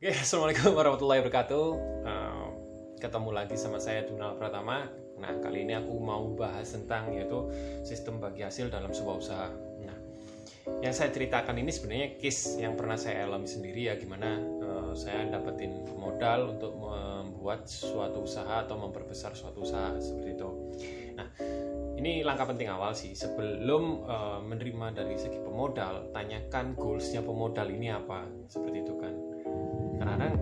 Oke, Assalamualaikum warahmatullahi wabarakatuh. Uh, ketemu lagi sama saya Donald Pratama. Nah, kali ini aku mau bahas tentang yaitu sistem bagi hasil dalam sebuah usaha. Nah, yang saya ceritakan ini sebenarnya case yang pernah saya alami sendiri ya, gimana uh, saya dapetin modal untuk membuat suatu usaha atau memperbesar suatu usaha seperti itu. Nah, ini langkah penting awal sih sebelum uh, menerima dari segi pemodal tanyakan goalsnya pemodal ini apa seperti itu kan karena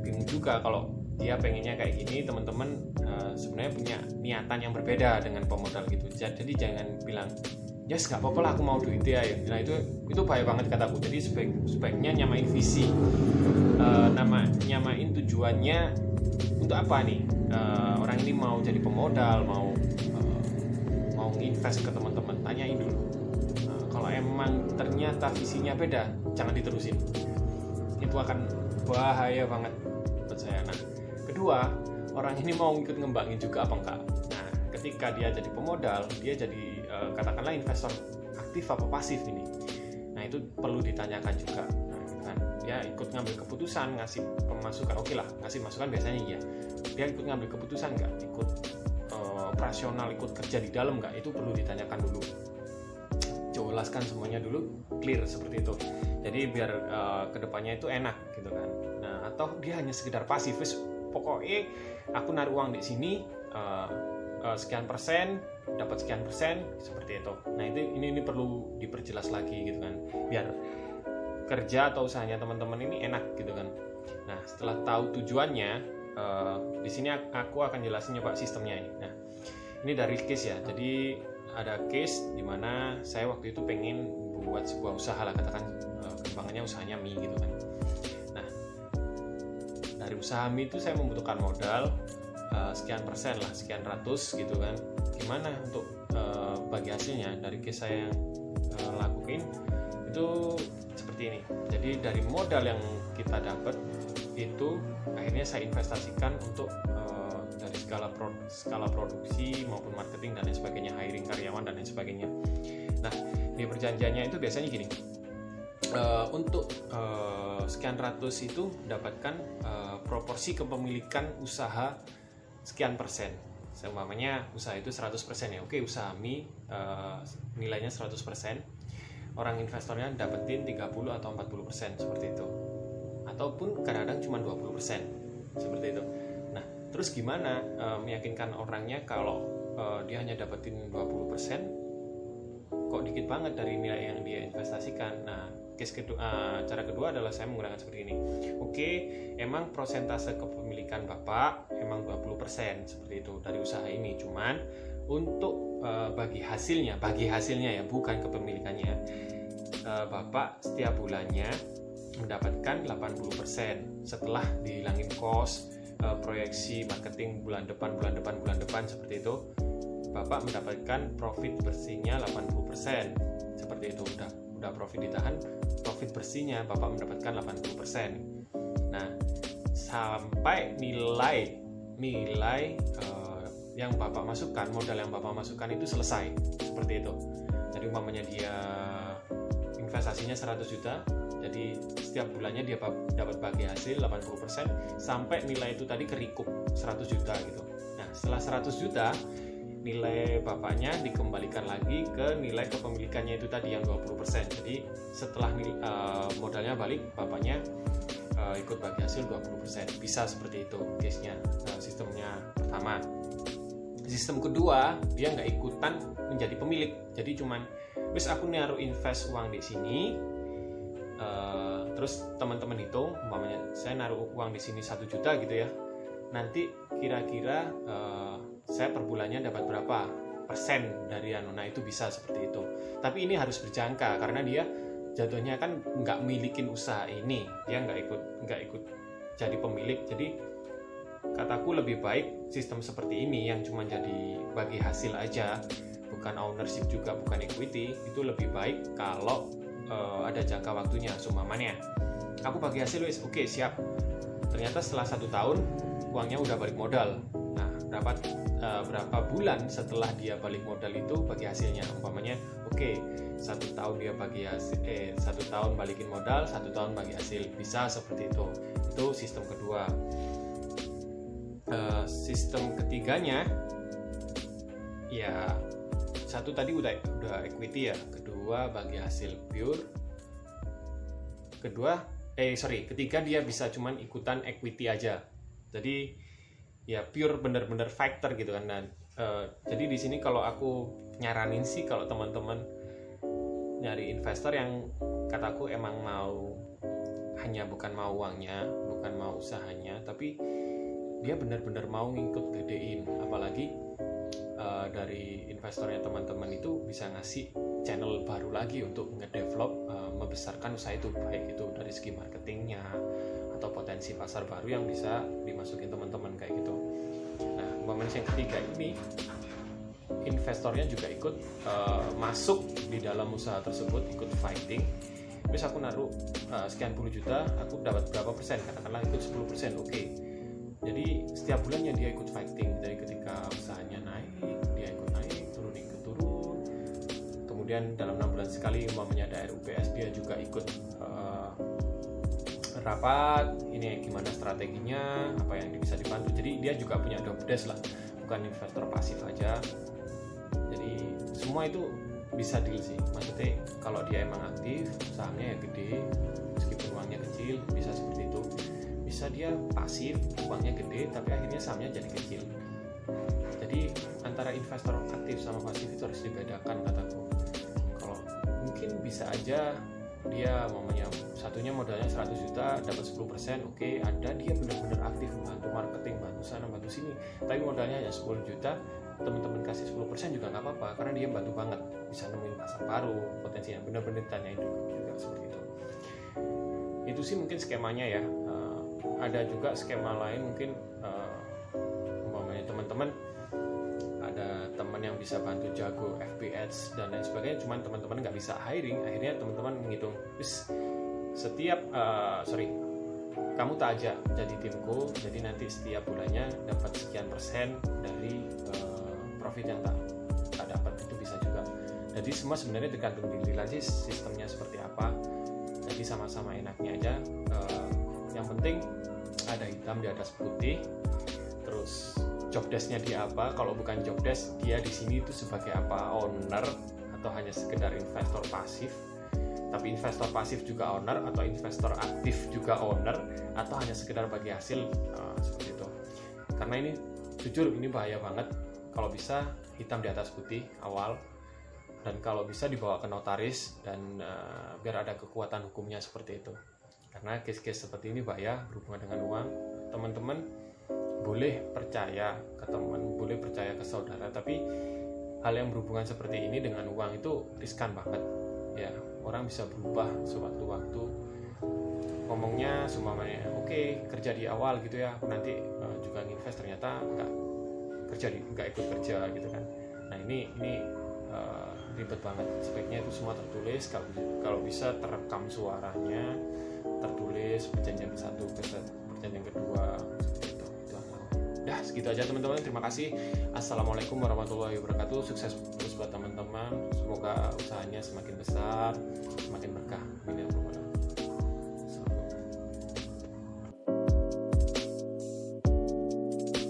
bingung juga kalau dia pengennya kayak gini teman-teman uh, sebenarnya punya niatan yang berbeda dengan pemodal gitu. Jadi jangan bilang ya yes, nggak apa-apa lah aku mau duit ya nah itu itu bahaya banget kataku. Jadi sebaik, sebaiknya nyamain visi. Uh, nama nyamain tujuannya untuk apa nih? Uh, orang ini mau jadi pemodal mau invest ke teman-teman tanyain dulu. Nah, kalau emang ternyata visinya beda jangan diterusin. Itu akan bahaya banget. Buat saya. Nah kedua orang ini mau ikut ngembangin juga apa enggak? Nah ketika dia jadi pemodal dia jadi uh, katakanlah investor aktif apa pasif ini. Nah itu perlu ditanyakan juga. Nah, kan ikut ngambil keputusan ngasih pemasukan oke okay lah ngasih masukan biasanya iya. Dia ikut ngambil keputusan nggak ikut operasional ikut kerja di dalam nggak itu perlu ditanyakan dulu jelaskan semuanya dulu clear seperti itu. Jadi biar uh, ke depannya itu enak gitu kan. Nah atau dia hanya sekedar pasif pokoknya aku naruh uang di sini uh, uh, sekian persen dapat sekian persen seperti itu. Nah itu ini ini perlu diperjelas lagi gitu kan. Biar kerja atau usahanya teman-teman ini enak gitu kan. Nah setelah tahu tujuannya uh, di sini aku akan jelasin pak sistemnya ini. Nah ini dari case ya. Jadi ada case di mana saya waktu itu pengen buat sebuah usaha lah katakan uh, kembangannya usahanya mie gitu kan. Nah dari usaha mie itu saya membutuhkan modal uh, sekian persen lah sekian ratus gitu kan. Gimana untuk uh, bagi hasilnya dari case saya yang uh, lakuin itu seperti ini. Jadi dari modal yang kita dapat itu akhirnya saya investasikan untuk dari skala pro, skala produksi maupun marketing dan lain sebagainya hiring karyawan dan lain sebagainya. Nah di perjanjiannya itu biasanya gini. Uh, untuk uh, sekian ratus itu dapatkan uh, proporsi kepemilikan usaha sekian persen. Seumpamanya usaha itu 100% ya. Oke usaha mie uh, nilainya 100% orang investornya dapetin 30 atau 40% seperti itu. Ataupun kadang-kadang cuma 20% seperti itu terus gimana uh, meyakinkan orangnya kalau uh, dia hanya dapetin 20% kok dikit banget dari nilai yang dia investasikan? Nah case kedua uh, cara kedua adalah saya menggunakan seperti ini. Oke emang prosentase kepemilikan bapak emang 20% seperti itu dari usaha ini. Cuman untuk uh, bagi hasilnya bagi hasilnya ya bukan kepemilikannya uh, bapak setiap bulannya mendapatkan 80% setelah dihilangin cost proyeksi marketing bulan depan bulan depan bulan depan seperti itu. Bapak mendapatkan profit bersihnya 80% seperti itu. Udah udah profit ditahan profit bersihnya Bapak mendapatkan 80% nah sampai nilai nilai uh, yang Bapak masukkan modal yang Bapak masukkan itu selesai seperti itu. Jadi umpamanya dia investasinya 100 juta jadi setiap bulannya dia dapat bagi hasil 80% sampai nilai itu tadi kerikup 100 juta gitu. Nah setelah 100 juta nilai bapaknya dikembalikan lagi ke nilai kepemilikannya itu tadi yang 20% jadi setelah uh, modalnya balik bapaknya uh, ikut bagi hasil 20% bisa seperti itu case-nya uh, sistemnya pertama. Sistem kedua dia nggak ikutan menjadi pemilik. Jadi cuman wis aku naruh invest uang di sini uh, terus teman-teman hitung umpamanya saya naruh uang di sini satu juta gitu ya. Nanti kira-kira uh, saya per bulannya dapat berapa persen dari anu. Nah itu bisa seperti itu. Tapi ini harus berjangka karena dia jatuhnya kan nggak milikin usaha ini. Dia nggak ikut nggak ikut jadi pemilik. Jadi kataku lebih baik sistem seperti ini yang cuma jadi bagi hasil aja. Bukan ownership juga bukan equity. Itu lebih baik kalau uh, ada jangka waktunya seumpamanya aku bagi hasil wis. Oke okay, siap. Ternyata setelah satu tahun uangnya udah balik modal. Nah dapat uh, berapa bulan setelah dia balik modal itu bagi hasilnya? Umpamanya oke okay, satu tahun dia bagi hasil eh satu tahun balikin modal satu tahun bagi hasil. Bisa seperti itu. Itu sistem kedua. Uh, sistem ketiganya ya satu tadi udah udah equity ya kedua bagi hasil pure. Kedua eh sorry ketiga dia bisa cuman ikutan equity aja. Jadi ya pure bener-bener factor gitu kan. Dan uh, jadi di sini kalau aku nyaranin sih kalau teman-teman nyari investor yang kataku emang mau hanya bukan mau uangnya bukan mau usahanya tapi dia benar-benar mau ngikut gedein. Apalagi uh, dari investornya teman-teman itu bisa ngasih channel baru lagi untuk ngedevelop uh, membesarkan usaha itu baik itu dari segi marketingnya atau potensi pasar baru yang bisa dimasukin teman-teman kayak gitu. Nah momen yang ketiga ini investornya juga ikut uh, masuk di dalam usaha tersebut ikut fighting. Terus aku naruh uh, sekian puluh juta aku dapat berapa persen? Katakanlah ikut 10 persen oke. Okay. jadi setiap bulannya dia ikut fighting dari kemudian dalam enam bulan sekali umpamanya ada RUPS dia juga ikut uh, rapat ini gimana strateginya apa yang bisa dibantu. Jadi dia juga punya job desk lah bukan investor pasif aja. Jadi semua itu bisa deal sih. Maksudnya kalau dia emang aktif sahamnya ya gede meskipun uangnya kecil bisa seperti itu. Bisa dia pasif uangnya gede tapi akhirnya sahamnya jadi kecil. Jadi antara investor aktif sama pasif itu harus dibedakan kataku mungkin bisa aja dia mamanya satunya modalnya 100 juta dapat 10% oke okay, ada. Dia benar-benar aktif membantu marketing bantu sana bantu sini. Tapi modalnya hanya 10 juta teman-teman kasih 10% juga nggak apa-apa karena dia bantu banget. Bisa nemuin pasar baru potensinya benar-benar ditanyain juga, juga seperti itu. Itu sih mungkin skemanya ya. Uh, ada juga skema lain mungkin uh, bisa bantu jago FPS dan lain sebagainya. Cuman teman-teman nggak bisa hiring akhirnya teman-teman menghitung setiap uh, sorry kamu tak aja jadi timku jadi nanti setiap bulannya dapat sekian persen dari uh, profit yang tak tak dapat. Itu bisa juga. Jadi semua sebenarnya tergantung diri lagi sistemnya seperti apa. Jadi sama-sama enaknya aja. Uh, yang penting ada hitam di atas putih terus job desknya dia apa. Kalau bukan job desk dia di sini itu sebagai apa? Owner atau hanya sekedar investor pasif? Tapi investor pasif juga owner atau investor aktif juga owner atau hanya sekedar bagi hasil? Uh, seperti itu. Karena ini jujur ini bahaya banget. Kalau bisa hitam di atas putih awal. Dan kalau bisa dibawa ke notaris dan uh, biar ada kekuatan hukumnya seperti itu. Karena case-case seperti ini bahaya berhubungan dengan uang. Teman-teman boleh percaya ke teman boleh percaya ke saudara tapi hal yang berhubungan seperti ini dengan uang itu riskan banget. Ya orang bisa berubah sewaktu-waktu. Ngomongnya semuanya oke okay, kerja di awal gitu ya nanti uh, juga invest ternyata nggak kerja di nggak ikut kerja gitu kan. Nah ini ini uh, ribet banget. Sebaiknya itu semua tertulis kalau kalau bisa terekam suaranya tertulis perjanjian satu perjanjian kedua segitu aja teman-teman. Terima kasih. Assalamualaikum warahmatullahi wabarakatuh. Sukses terus buat teman-teman. Semoga usahanya semakin besar, semakin berkah. Amin